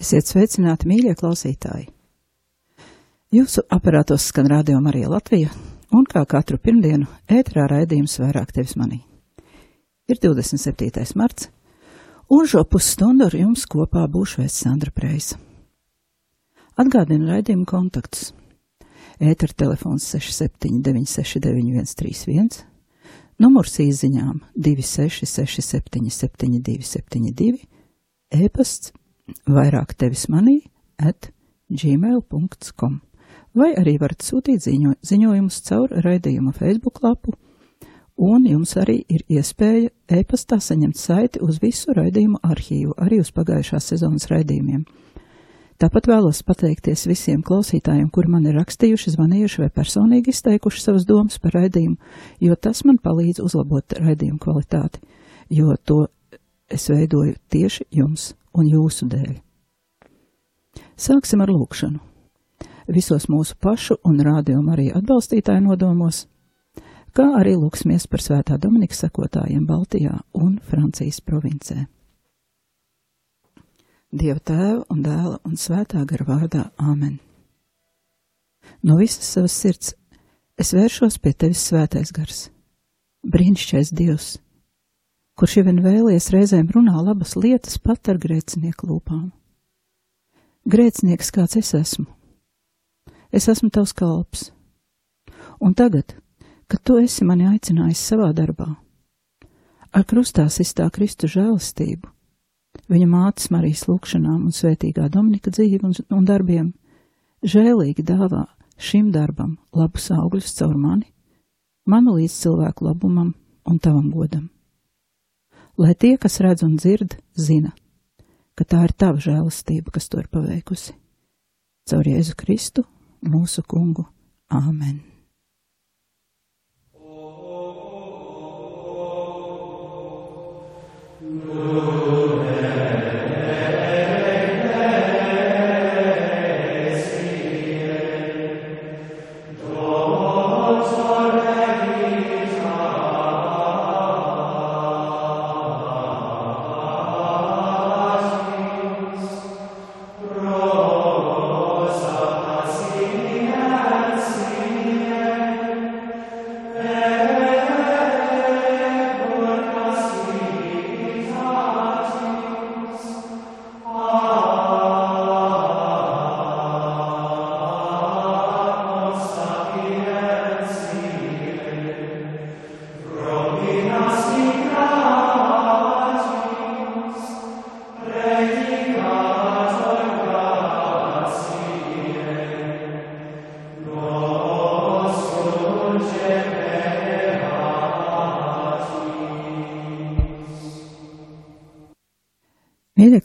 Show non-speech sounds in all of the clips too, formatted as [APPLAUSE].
Esiet sveicināti, mīļie klausītāji! Jūsu aparātos skan radio Marija Latvija, un kā katru pirmdienu ētrā raidījums vairāk tevis manī. Ir 27. marts, un šo pusstundu ar jums kopā būšu es Sandra Preisa. Atgādinu raidījumu kontaktus. Ētera telefons 67969131, numurs īziņām 266777272, e-pasts vairāk tevis manī at gmail.com vai arī varat sūtīt ziņo, ziņojumus caur raidījuma Facebook lapu, un jums arī ir iespēja e-pastā saņemt saiti uz visu raidījumu arhīvu, arī uz pagājušās sezonas raidījumiem. Tāpat vēlos pateikties visiem klausītājiem, kuri man ir rakstījuši, zvanījuši vai personīgi izteikuši savas domas par raidījumu, jo tas man palīdz uzlabot raidījumu kvalitāti, jo to es veidoju tieši jums un jūsu dēļ. Sāksim ar lūkšanu. Visos mūsu pašu un rādījumu arī atbalstītāju nodomos, kā arī lūksimies par svētā Dominika sekotājiem Baltijā un Francijas provincē. Dieva tēva un dēla un svētā gara vārdā Āmen. No visas savas sirds es vēršos pie tevis svētais gars, brīnišķais Dievs, kurš jau vien vēlies reizēm runā labas lietas pat ar grēcinieku lūpām. Grēcinieks kāds es esmu. Es esmu tavs kalps. Un tagad, kad tu esi mani aicinājis savā darbā, ar krustā sistā Kristu žēlastību, viņa mātes Marijas lūgšanām un svētīgā Dominika dzīvi un, un darbiem, žēlīgi dāvā šim darbam labus augļus caur mani, manu līdz cilvēku labumam un tavam godam. Lai tie, kas redz un dzird, zina, ka tā ir tava žēlastība, kas to ir paveikusi. Caur Jēzu Kristu, mūsu kungu. Āmen! Mīļie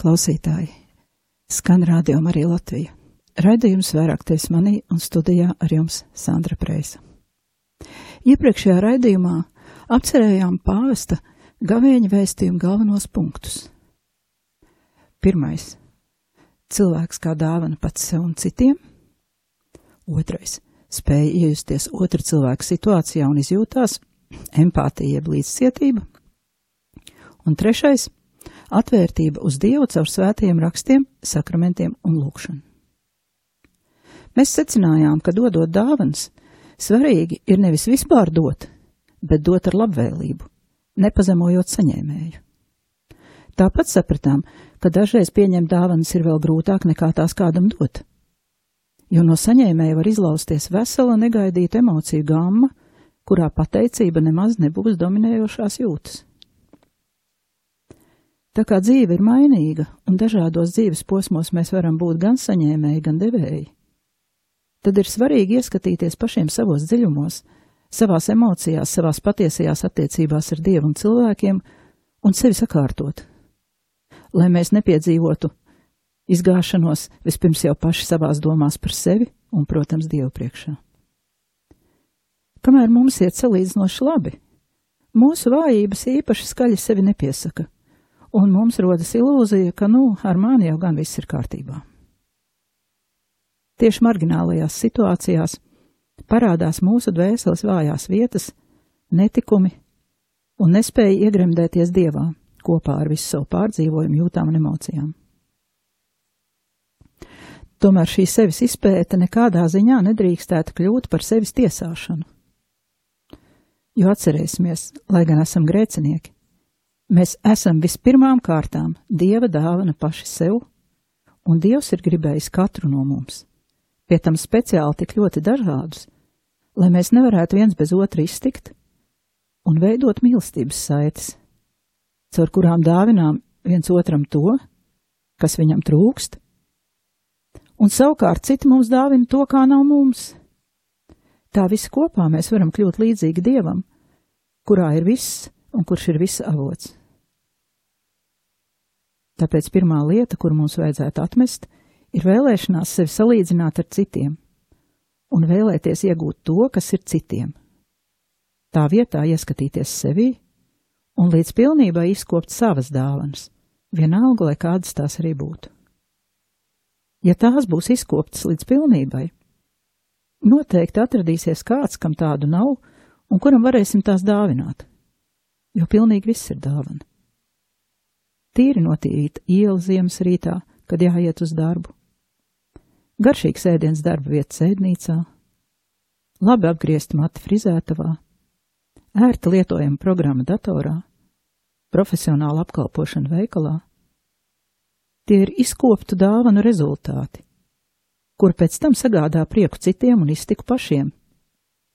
klausītāji, skan rādījuma arī Latvija. Raidījums vairāk tevis manī un studijā ar jums Sandra Preisa. Iepriekšējā raidījumā apcerējām pāvesta gavēņa vēstījumu galvenos punktus. Pirmais - cilvēks kā dāvana pats sev un citiem. Otrais - spēja iejusties otra cilvēka situācijā un izjūtās, empātija jeb līdzcietība. Un trešais - atvērtība uz Dievu caur svētajiem rakstiem, sakramentiem un lūkšanu. Mēs secinājām, ka dodot dāvanas, svarīgi ir nevis vispār dot, bet dot ar labvēlību, nepazemojot saņēmēju. Tāpat sapratām, ka dažreiz pieņemt dāvanas ir vēl grūtāk nekā tās kādam dot, jo no saņēmēja var izlausties vesela negaidīta emociju gamma, kurā pateicība nemaz nebūs dominējošās jūtas. Tā kā dzīve ir mainīga un dažādos dzīves posmos mēs varam būt gan saņēmēji, gan devēji, tad ir svarīgi ieskatīties pašiem savos dziļumos, savās emocijās, savās patiesajās attiecībās ar Dievu un cilvēkiem un sevi sakārtot, lai mēs nepiedzīvotu izgāšanos vispirms jau paši savās domās par sevi un, protams, Dievu priekšā. Kamēr mums iet salīdzinoši labi, mūsu vājības īpaši skaļi sevi nepiesaka, un mums rodas ilūzija, ka, nu, ar mani jau gan viss ir kārtībā. Tieši marginālajās situācijās parādās mūsu dvēseles vājās vietas, netikumi un nespēja iegremdēties dievā kopā ar visu savu pārdzīvojumu, jūtām un emocijām. Tomēr šī sevis izpēte nekādā ziņā nedrīkstētu kļūt par sevis tiesāšanu. Jo atcerēsimies, lai gan esam grēcinieki, mēs esam vispirmām kārtām dieva dāvana paši sev, un dievs ir gribējis katru no mums pie tam speciāli tik ļoti dažādus, lai mēs nevarētu viens bez otra iztikt un veidot mīlestības saites, caur kurām dāvinām viens otram to, kas viņam trūkst, un savukārt citi mums dāvina to, kā nav mums. Tā visi kopā mēs varam kļūt līdzīgi Dievam, kurā ir viss un kurš ir visa avots. Tāpēc pirmā lieta, kur mums vajadzētu atmest, ir vēlēšanās sevi salīdzināt ar citiem un vēlēties iegūt to, kas ir citiem. Tā vietā ieskatīties sevī un līdz pilnībai izkopt savas dāvanas, vienalga, lai kādas tās arī būtu. Ja tās būs izkoptas līdz pilnībai, noteikti atradīsies kāds, kam tādu nav un kuram varēsim tās dāvināt, jo pilnīgi viss ir dāvana. Tīri notīrīta iela ziemas rītā, kad jāiet uz darbu garšīgs ēdiens darba vietas ēdnīcā, labi apgriezta mati frizētavā, ērta lietojama programma datorā, profesionāla apkalpošana veikalā. Tie ir izkoptu dāvanu rezultāti, kur pēc tam sagādā prieku citiem un iztiku pašiem,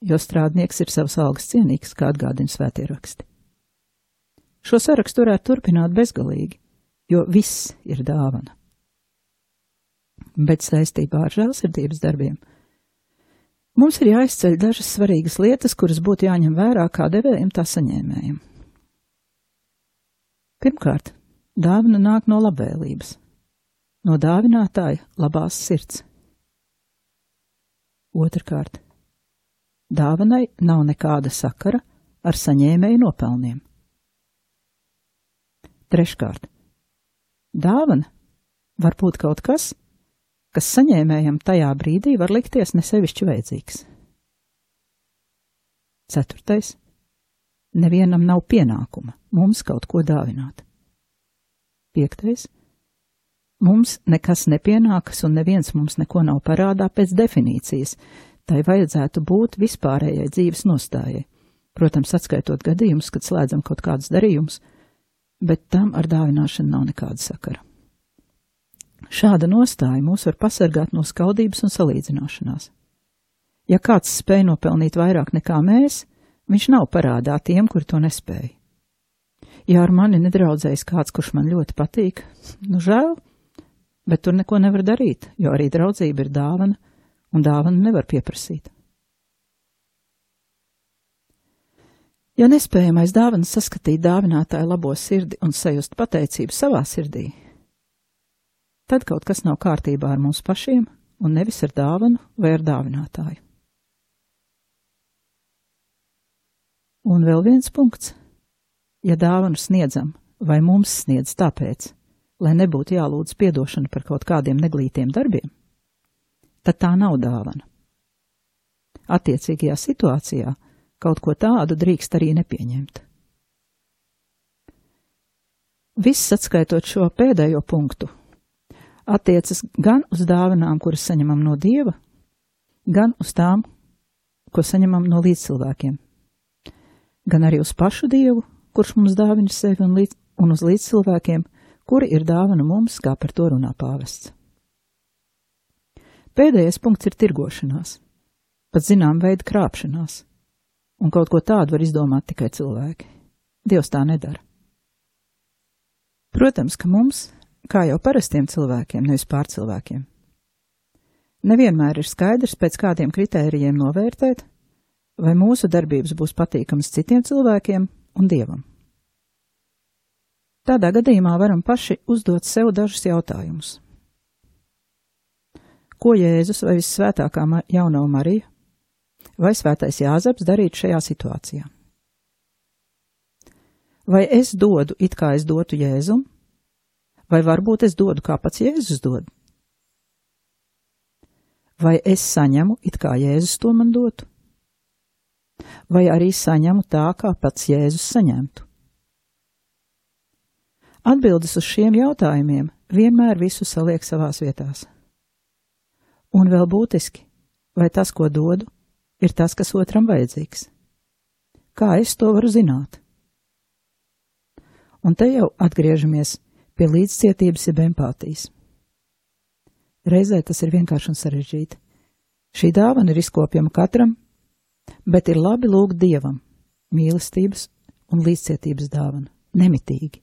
jo strādnieks ir savs algas cienīgs, kā atgādina svētie raksti. Šo sarakstu varētu turpināt bezgalīgi, jo viss ir dāvana bet saistībā ar žēlsirdības darbiem. Mums ir jāizceļ dažas svarīgas lietas, kuras būtu jāņem vērā kā devējiem, tā saņēmējiem. Pirmkārt, dāvana nāk no labvēlības, no dāvinātāja labās sirds. Otrakārt, dāvanai nav nekāda sakara ar saņēmēju nopelniem. Treškārt, dāvana var būt kaut kas, kas saņēmējam tajā brīdī var likties nesevišķi vajadzīgs. Ceturtais. Nevienam nav pienākuma mums kaut ko dāvināt. Piektais. Mums nekas nepienākas un neviens mums neko nav parādā pēc definīcijas. Tai vajadzētu būt vispārējai dzīves nostājai. Protams, atskaitot gadījumus, kad slēdzam kaut kādus darījumus, bet tam ar dāvināšanu nav nekāda sakara. Šāda nostāja mūs var pasargāt no skaudības un salīdzināšanās. Ja kāds spēj nopelnīt vairāk nekā mēs, viņš nav parādā tiem, kur to nespēja. Ja ar mani nedraudzējas kāds, kurš man ļoti patīk, nu žēl, bet tur neko nevar darīt, jo arī draudzība ir dāvana, un dāvana nevar pieprasīt. Ja nespējam aiz dāvanas saskatīt dāvinātāju labo sirdi un sajust pateicību savā sirdī, tad kaut kas nav kārtībā ar mums pašiem un nevis ar dāvanu vai ar dāvinātāju. Un vēl viens punkts. Ja dāvanu sniedzam vai mums sniedz tāpēc, lai nebūtu jālūdz piedošana par kaut kādiem neglītiem darbiem, tad tā nav dāvana. Attiecīgajā situācijā kaut ko tādu drīkst arī nepieņemt. Viss atskaitot šo pēdējo punktu, attiecas gan uz dāvanām, kuras saņemam no Dieva, gan uz tām, ko saņemam no līdzcilvēkiem, gan arī uz pašu Dievu, kurš mums dāvina sevi un, līdz, un uz līdzcilvēkiem, kuri ir dāvana mums, kā par to runā pāvests. Pēdējais punkts ir tirgošanās, pat zinām veida krāpšanās, un kaut ko tādu var izdomāt tikai cilvēki. Dievs tā nedara. Protams, ka mums, kā jau parastiem cilvēkiem, nevis pārcilvēkiem. Nevienmēr ir skaidrs, pēc kādiem kritērijiem novērtēt, vai mūsu darbības būs patīkamas citiem cilvēkiem un dievam. Tādā gadījumā varam paši uzdot sev dažus jautājumus. Ko Jēzus vai visvētākā jaunā Marija vai svētais Jāzeps darītu šajā situācijā? Vai es dodu it kā es dotu Jēzum, vai varbūt es dodu kā pats Jēzus dod? Vai es saņemu it kā Jēzus to man dotu? Vai arī saņemu tā, kā pats Jēzus saņemtu? Atbildes uz šiem jautājumiem vienmēr visu saliek savās vietās. Un vēl būtiski, vai tas, ko dodu, ir tas, kas otram vajadzīgs? Kā es to varu zināt? Un te jau atgriežamies pie līdzcietības jeb empātijas. Reizē tas ir vienkārši un sarežģīti. Šī dāvana ir izkopjama katram, bet ir labi lūgt dievam mīlestības un līdzcietības dāvana, nemitīgi.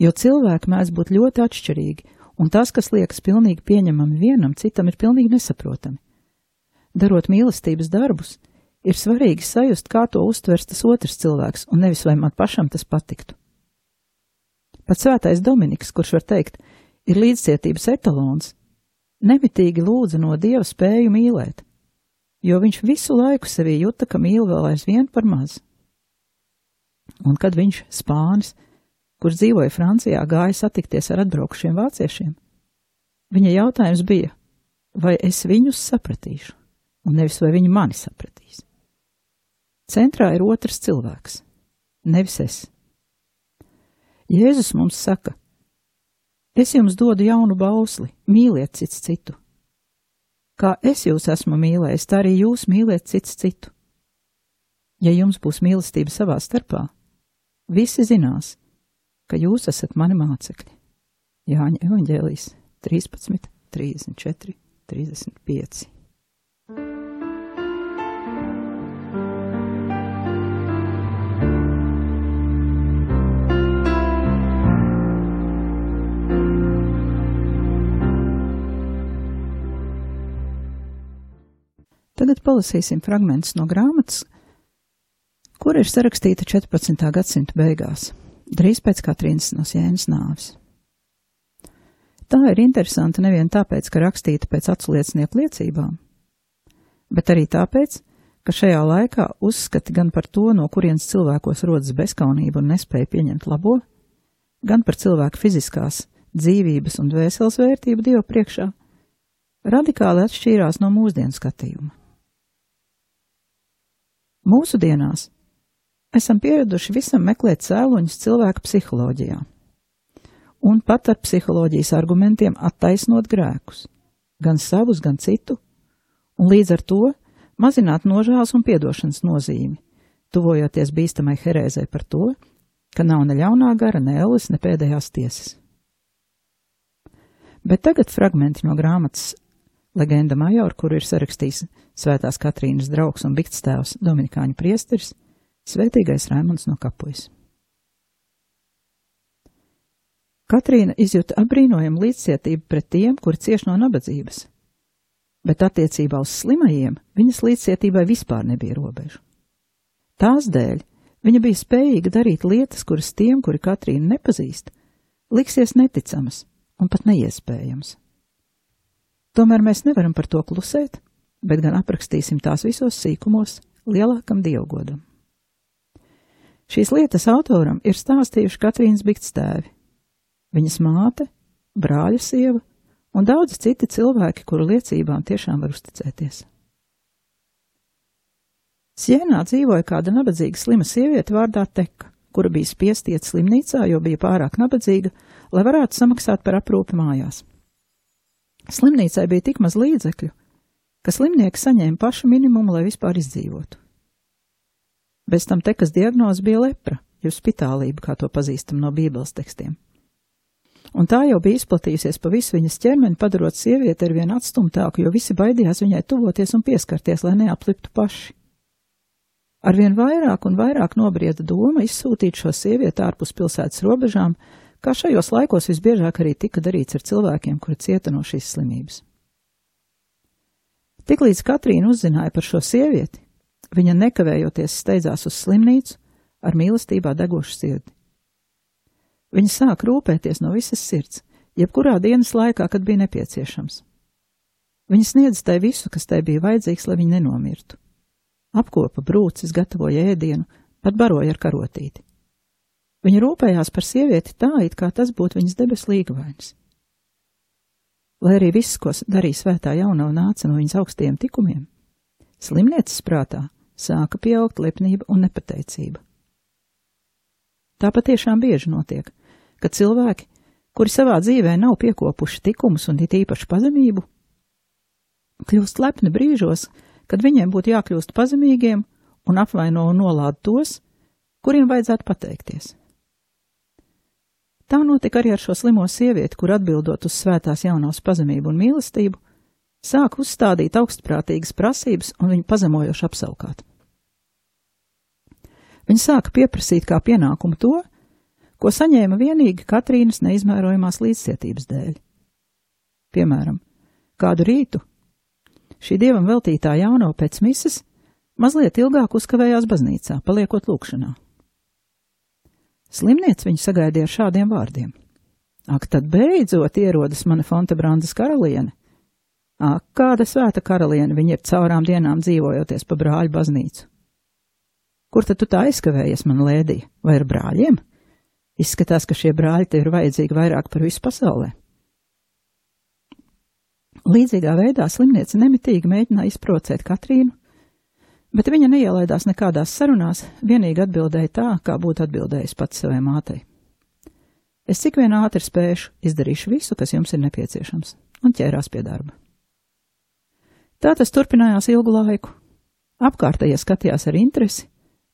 Jo cilvēki mēdz būt ļoti atšķirīgi, un tas, kas liekas pilnīgi pieņemami vienam, citam ir pilnīgi nesaprotami. Darot mīlestības darbus, ir svarīgi sajust, kā to uztvers tas otrs cilvēks, un nevis vai man pašam tas patiktu. Pat svētais Dominiks, kurš var teikt, ir līdzcietības etalons, nemitīgi lūdza no Dieva spēju mīlēt, jo viņš visu laiku sevī juta, ka mīl vēl aizvien par maz. Un kad viņš, spānis, kurš dzīvoja Francijā, gāja satikties ar atbraukušiem vāciešiem, viņa jautājums bija, vai es viņus sapratīšu, un nevis vai viņi mani sapratīs. Centrā ir otrs cilvēks, nevis es. Jēzus mums saka, es jums dodu jaunu bausli, mīliet cits citu. Kā es jūs esmu mīlējis, tā arī jūs mīliet cits citu. Ja jums būs mīlestība savā starpā, visi zinās, ka jūs esat mani mācekļi. Jāņa evaņģēlijas 13, 34, 35. Tagad palasīsim fragmentus no grāmatas, kur ir sarakstīta 14. gadsimta beigās, drīz pēc Katrīnas no Sienas nāves. Tā ir interesanta nevien tāpēc, ka rakstīta pēc atsliecinieku liecībām, bet arī tāpēc, ka šajā laikā uzskati gan par to, no kurienes cilvēkos rodas bezkaunība un nespēja pieņemt labo, gan par cilvēku fiziskās dzīvības un dvēseles vērtību Dievu priekšā, radikāli atšķīrās no mūsdienu skatījuma. Mūsdienās esam pieraduši visam meklēt cēloņus cilvēka psiholoģijā, un pat ar psiholoģijas argumentiem attaisnot grēkus, gan savus, gan citu, un līdz ar to mazināt nožēlas un piedošanas nozīmi, tuvojoties bīstamai herēzē par to, ka nav ne ļaunā gara, ne elles, ne pēdējās tiesas. Bet tagad fragmenti no grāmatas Legenda Major, kuru ir sarakstījis Svētās Katrīnas draugs un bikts tēvs Dominikāņu priesteris, Svētīgais Raimunds no Kapujas. Katrīna izjuta apbrīnojamu līdzcietību pret tiem, kuri cieš no nabadzības, bet attiecībā uz slimajiem viņas līdzcietībai vispār nebija robežu. Tās dēļ viņa bija spējīga darīt lietas, kuras tiem, kuri Katrīnu nepazīst, liksies neticamas un pat neiespējamas. Tomēr mēs nevaram par to klusēt, bet gan aprakstīsim tās visos sīkumos lielākam dievgodam. Šīs lietas autoram ir stāstījuši Katrīnas Bikstēvi, viņas māte, brāļa sieva un daudzi citi cilvēki, kuru liecībām tiešām var uzticēties. Sienā dzīvoja kāda nabadzīga slima sieviete vārdā Teka, kura bija spiestiet slimnīcā, jo bija pārāk nabadzīga, lai varētu samaksāt par aprūpi mājās. Slimnīcai bija tik maz līdzekļu, ka slimnieki saņēma pašu minimumu, lai vispār izdzīvotu. Bez tam tekas diagnoze bija lepra, jeb spitālība, kā to pazīstam no Bībeles tekstiem. Un tā jau bija izplatījusies pa visu viņas ķermeni, padarot sievieti ar vien atstumtāku, jo visi baidījās viņai tuvoties un pieskarties, lai neapliptu paši. Arvien vairāk un vairāk nobrieda doma izsūtīt šo sievieti ārpus pilsētas robežām, kā šajos laikos visbiežāk arī tika darīts ar cilvēkiem, kuri cieta no šīs slimības. Tiklīdz Katrīna uzzināja par šo sievieti, viņa nekavējoties steidzās uz slimnīcu ar mīlestībā degošu sirdi. Viņa sāk rūpēties no visas sirds, jebkurā dienas laikā, kad bija nepieciešams. Viņa sniedz tai visu, kas tai bija vajadzīgs, lai viņa nenomirtu. Apkopa brūcis, gatavoja ēdienu, pat baroja ar karotīti. Viņa rūpējās par sievieti tā, it kā tas būtu viņas debes līgavainis. Lai arī viss, ko darīja svētā jaunava, nāca no viņas augstajiem tikumiem, slimnieces prātā sāka pieaugt lepnība un nepateicība. Tā patiešām bieži notiek, ka cilvēki, kuri savā dzīvē nav piekopuši tikumus un it īpaši pazemību, kļūst lepni brīžos, kad viņiem būtu jākļūst pazemīgiem un apvaino un nolāda tos, kuriem vajadzētu pateikties. Tā notika arī ar šo slimo sievieti, kur atbildot uz svētās jaunās pazemību un mīlestību, sāk uzstādīt augstprātīgas prasības un viņu pazemojoši apsaukāt. Viņa sāka pieprasīt kā pienākumu to, ko saņēma vienīgi Katrīnas neizmērojamās līdzcietības dēļ. Piemēram, kādu rītu šī dievam veltītā jauno pēc mises mazliet ilgāk uzkavējās baznīcā, paliekot lūkšanā. Slimniece viņu sagaidīja ar šādiem vārdiem: Ak, tad beidzot ierodas mana Fontebrandas karaliene! Ak, kāda svēta karaliene viņa ir caurām dienām dzīvojoties pa brāļu baznīcu! Kur tad tu tā aizkavējies, man lēdija, vai ar brāļiem? Izskatās, ka šie brāļi tev ir vajadzīgi vairāk par visu pasaulē. Līdzīgā veidā slimniece nemitīgi mēģināja izprovocēt Katrīnu, bet viņa neielaidās nekādās sarunās, vienīgi atbildēja tā, kā būtu atbildējusi pats savai mātei. Es cik vien ātri spēšu, izdarīšu visu, kas jums ir nepieciešams, un ķērās pie darba. Tā tas turpinājās ilgu laiku. Apkārtējie skatījās ar interesi,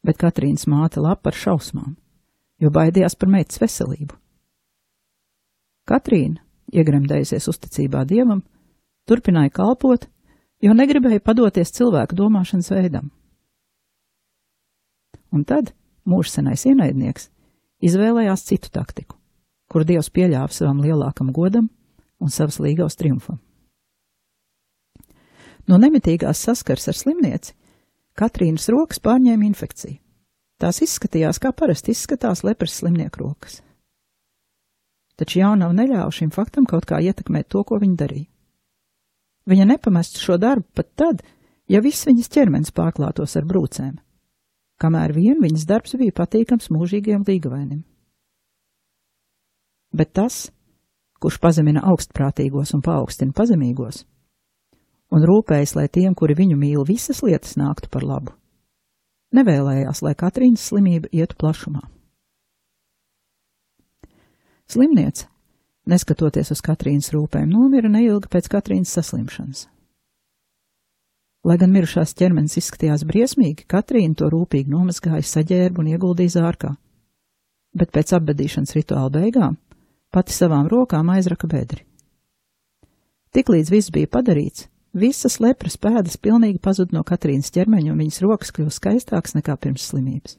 bet Katrīnas māte lapa ar šausmām, jo baidījās par meitas veselību. Katrīna, iegremdējusies uzticībā dievam, turpināja kalpot, jo negribēja padoties cilvēku domāšanas veidam. Un tad mūžsenais ienaidnieks izvēlējās citu taktiku, kur Dievs pieļāva savam lielākam godam un savas līgavas triumfam. No nemitīgās saskars ar slimnieci Katrīnas rokas pārņēma infekcija. Tās izskatījās, kā parasti izskatās lepras slimnieku rokas. Taču jaunava neļāva šim faktam kaut kā ietekmēt to, ko viņa darīja. Viņa nepamestu šo darbu pat tad, ja viss viņas ķermenis pārklātos ar brūcēm, kamēr vien viņas darbs bija patīkams mūžīgiem līgavainim. Bet tas, kurš pazemina augstprātīgos un paaugstina pazemīgos, un rūpējas, lai tiem, kuri viņu mīl, visas lietas nāktu par labu, nevēlējās, lai Katrīnas slimība ietu plašumā. Slimniece neskatoties uz Katrīnas rūpēm, nomira neilgi pēc Katrīnas saslimšanas. Lai gan mirušās ķermenis izskatījās briesmīgi, Katrīna to rūpīgi nomazgāja, saģērba un ieguldīja zārkā, bet pēc apbedīšanas rituāla beigām pati savām rokām aizraka bedri. Tiklīdz viss bija padarīts, visas lepras pēdas pilnīgi pazuda no Katrīnas ķermeņa, un viņas rokas kļuva skaistākas nekā pirms slimības.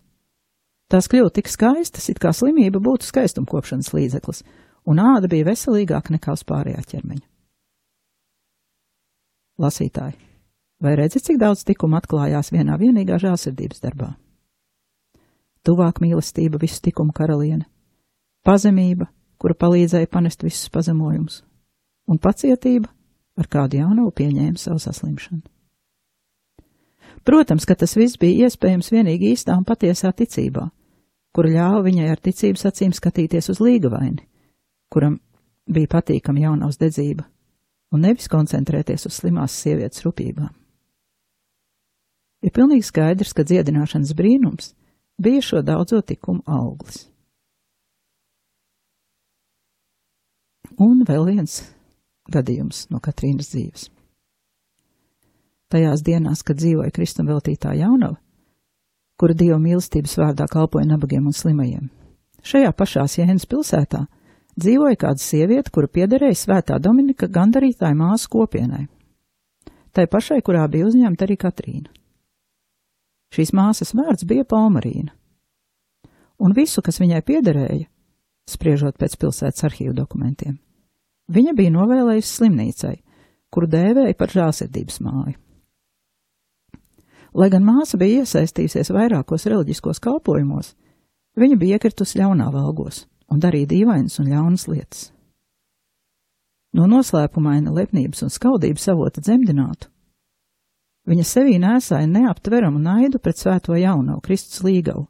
Tās kļuva tik skaistas, it kā slimība būtu skaistumkopšanas līdzeklis, un āda bija veselīgāka nekā uz pārējā ķermeņa. Lasītāji, vai redzi, cik daudz tikuma atklājās vienā vienīgā žēlsirdības darbā? Tuvāk mīlestība visu tikumu karaliene, pazemība, kura palīdzēja panest visus pazemojumus, un pacietība, ar kādu jaunavu pieņēma savu saslimšanu. Protams, ka tas viss bija iespējams vienīgi īstā un patiesā ticībā, kura ļāva viņai ar ticības acīm skatīties uz līgavaini, kuram bija patīkama jaunavas dedzība, un nevis koncentrēties uz slimās sievietes rūpībām. Ir pilnīgi skaidrs, ka dziedināšanas brīnums bija šo daudzo tikumu auglis. Un vēl viens gadījums no Katrīnas dzīves. Tajās dienās, kad dzīvoja Kristum veltītā jaunava, kura dieva mīlestības vārdā kalpoja nabagiem un slimajiem, šajā pašā Jēnas pilsētā dzīvoja kāda sieviete, kura piederēja svētā Dominika gandarītāja māsu kopienai. Tai pašai, kurā bija uzņemta arī Katrīna. Šīs māsas vārds bija Palmarīna, un visu, kas viņai piederēja, spriežot pēc pilsētas arhīvu dokumentiem, viņa bija novēlējusi slimnīcai, kuru dēvēja par žālsirdības māju. Lai gan māsa bija iesaistījusies vairākos reliģiskos kalpojumos, viņa bija iekritusi ļaunā valgos un darīja dīvainas un ļaunas lietas. No noslēpumaina lepnības un skaudības avota dzemdinātu, viņa sevī nēsāja neaptveramu naidu pret svēto jauno Kristus līgavu,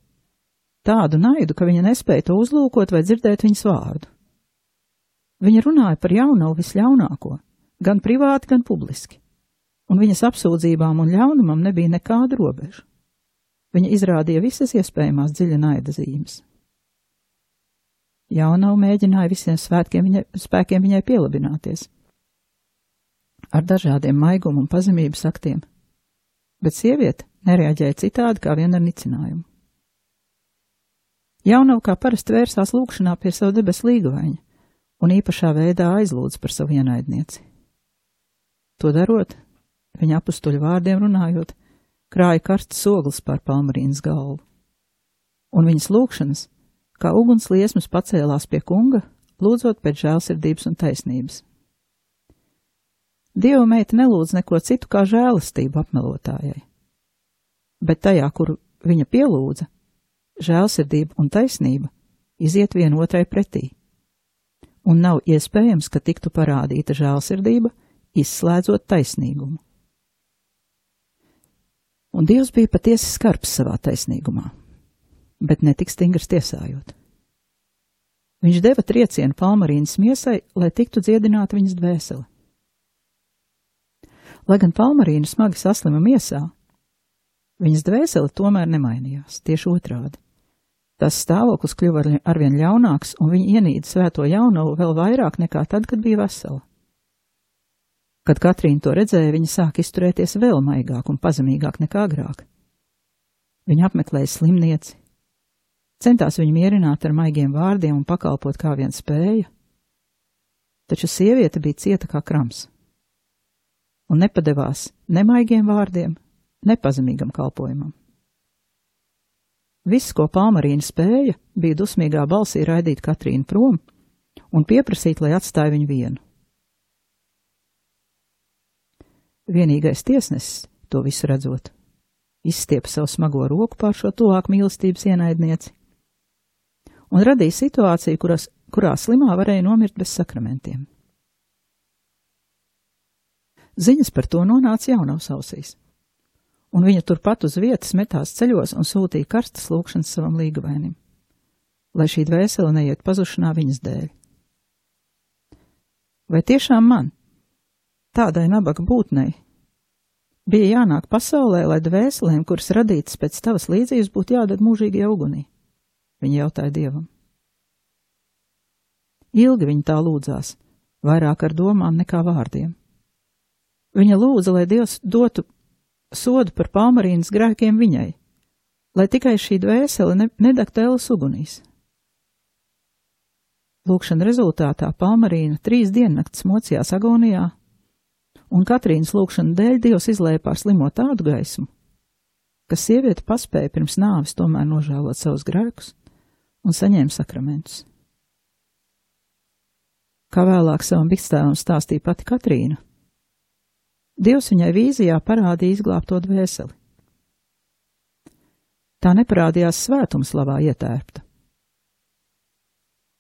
tādu naidu, ka viņa nespēja to uzlūkot vai dzirdēt viņas vārdu. Viņa runāja par jauno visļaunāko, gan privāti, gan publiski un viņas apsūdzībām un ļaunumam nebija nekāda robeža. Viņa izrādīja visas iespējamās dziļa naida zīmes. Jaunau mēģināja visiem viņai, spēkiem viņai pielabināties, ar dažādiem maigumu un pazemības aktiem, bet sieviete nereaģēja citādi kā vien ar nicinājumu. Jaunau kā parasti vērsās lūkšanā pie savu debesu līgavaņa un īpašā veidā aizlūdz par savu ienaidnieci. To darot, viņa apstuļu vārdiem runājot, krāja karsts ogles pār palmarīnas galvu. Un viņas lūkšanas, kā uguns liesmas pacēlās pie kunga, lūdzot pēc žēlsirdības un taisnības. Dieva meita nelūdz neko citu kā žēlastību apmelotājai, bet tajā, kur viņa pielūdza, žēlsirdība un taisnība iziet vienotrai pretī, un nav iespējams, ka tiktu parādīta žēlsirdība, izslēdzot taisnīgumu. Un Dievs bija patiesi skarbs savā taisnīgumā, bet ne tik stingrs tiesājot. Viņš deva triecienu palmarīnas miesai, lai tiktu dziedināta viņas dvēsele. Lai gan palmarīna smagi saslima miesā, viņas dvēsele tomēr nemainījās, tieši otrādi. Tas stāvoklis kļuva arvien ļaunāks, un viņa ienīda svēto jauno vēl vairāk nekā tad, kad bija vesela. Kad Katrīna to redzēja, viņa sāk izturēties vēl maigāk un pazemīgāk nekā agrāk. Viņa apmeklēja slimnieci, centās viņu mierināt ar maigiem vārdiem un pakalpot kā vien spēja, taču sieviete bija cieta kā krams un nepadevās ne maigiem vārdiem, ne pazemīgam kalpojumam. Viss, ko Palmarīna spēja, bija dusmīgā balsī raidīt Katrīnu prom un pieprasīt, lai atstāja viņu vienu. Vienīgais tiesnesis, to visu redzot, izstiepa savu smago roku pār šo tuvāk mīlestības ienaidnieci un radīja situāciju, kuras, kurā slimā varēja nomirt bez sakramentiem. Ziņas par to nonāca jaunavas ausīs, un viņa turpat uz vietas metās ceļos un sūtīja karstas lūkšanas savam līgavainim, lai šī dvēsele neiet pazušanā viņas dēļ. Vai tiešām man, tādai nabaga būtnei bija jānāk pasaulē, lai dvēselēm, kuras radītas pēc tavas līdzības, būtu jādod mūžīgajā ugunī? Viņa jautāja dievam. Ilgi viņa tā lūdzās, vairāk ar domām nekā vārdiem. Viņa lūdza, lai Dievs dotu sodu par palmarīnas grēkiem viņai, lai tikai šī dvēsele ne, nedegtu ēlas ugunīs. Lūkšana rezultātā palmarīna trīs diennakts mocījās agonijā un Katrīnas lūkšana dēļ Dievs izlēja pār slimo tādu gaismu, ka sieviete paspēja pirms nāves tomēr nožēlot savus grēkus un saņēma sakramentus. Kā vēlāk savam bikstēvam stāstīja pati Katrīna, Dievs viņai vīzijā parādīja izglābto dvēseli. Tā neparādījās svētumslavā ietērpta,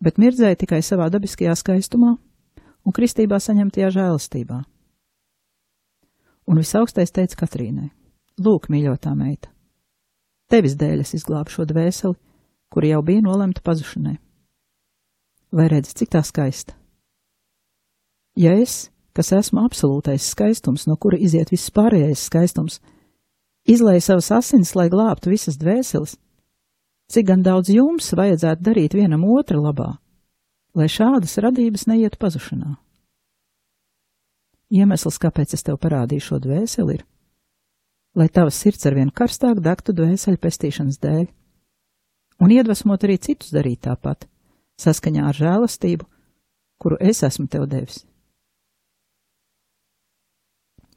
bet mirdzēja tikai savā dabiskajā skaistumā un kristībā saņemtajā žēlastībā. Un visaugstais teica Katrīnai: Lūk, mīļotā meita, tevis dēļ es izglābu šo dvēseli, kura jau bija nolemta pazušanai. Vai redzi, cik tā skaista? Ja es, kas esmu absolūtais skaistums, no kura iziet viss pārējais skaistums, izlēju savas asinis, lai glābtu visas dvēseles, cik gan daudz jums vajadzētu darīt vienam otra labā, lai šādas radības neietu pazušanā? Iemesls, kāpēc es tev parādīju šo dvēseli, ir, lai tavs sirds arvien karstāk degtu dvēseli pestīšanas dēļ, un iedvesmot arī citus darīt tāpat, saskaņā ar žēlastību, kuru es esmu tev devis.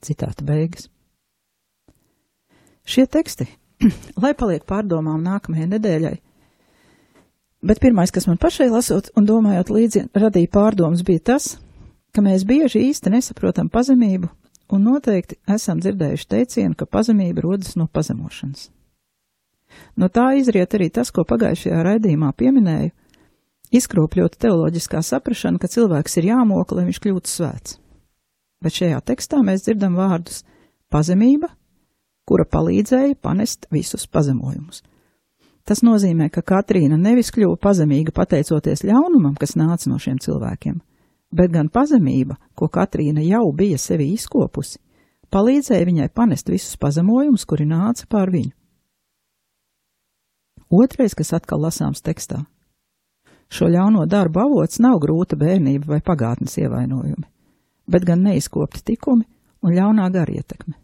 Citāta beigas. Šie teksti, [CLEARS THROAT] lai paliek pārdomām nākamajai nedēļai, bet pirmais, kas man pašai lasot un domājot līdzi, radīja pārdomas, bija tas, ka mēs bieži īsti nesaprotam pazemību un noteikti esam dzirdējuši teicienu, ka pazemība rodas no pazemošanas. No tā izriet arī tas, ko pagājušajā raidījumā pieminēju, izkropļot teoloģiskā saprašana, ka cilvēks ir jāmoka, lai viņš kļūtu svēts. Bet šajā tekstā mēs dzirdam vārdus pazemība, kura palīdzēja panest visus pazemojumus. Tas nozīmē, ka Katrīna nevis kļuva pazemīga pateicoties ļaunumam, kas nāca no šiem cilvēkiem, bet gan pazemība, ko Katrīna jau bija sevi izkopusi, palīdzēja viņai panest visus pazemojumus, kuri nāca pār viņu. Otrais, kas atkal lasāms tekstā. Šo ļauno darbu avots nav grūta bērnība vai pagātnes ievainojumi, bet gan neizkopti tikumi un ļaunā garietekme.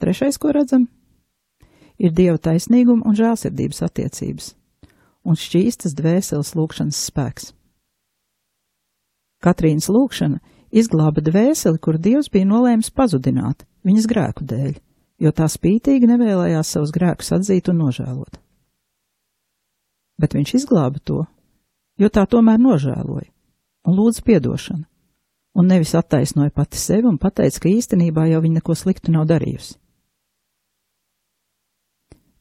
Trešais, ko redzam, ir dieva taisnīguma un žēlsirdības attiecības, un šķīstas dvēseles lūkšanas spēks. Katrīnas lūkšana izglāba dvēseli, kur dievs bija nolēmis pazudināt viņas grēku dēļ, jo tā spītīgi nevēlējās savus grēkus atzīt un nožēlot. Bet viņš izglāba to, jo tā tomēr nožēloja un lūdza piedošanu, un nevis attaisnoja pati sevi un pateica, ka īstenībā jau viņa neko sliktu nav darījusi.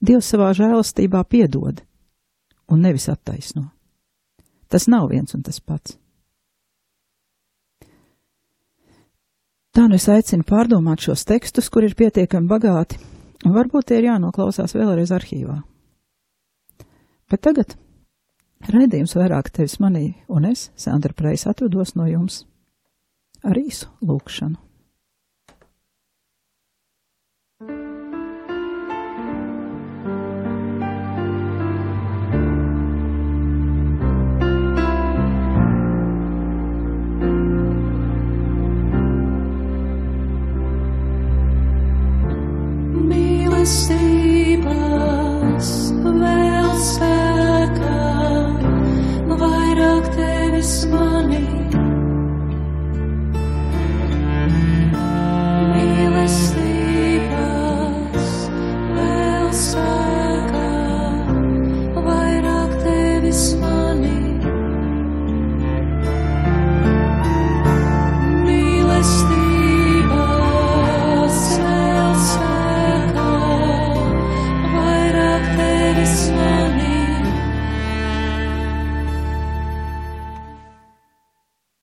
Dievs savā žēlastībā piedod un nevis attaisno. Tas nav viens un tas pats. Tā nu es aicinu pārdomāt šos tekstus, kur ir pietiekami bagāti, un varbūt tie ir jānoklausās vēlreiz arhīvā. Bet tagad raidījums vairāk tevis manī, un es, Sandra Preis, atvados no jums ar īsu lūkšanu.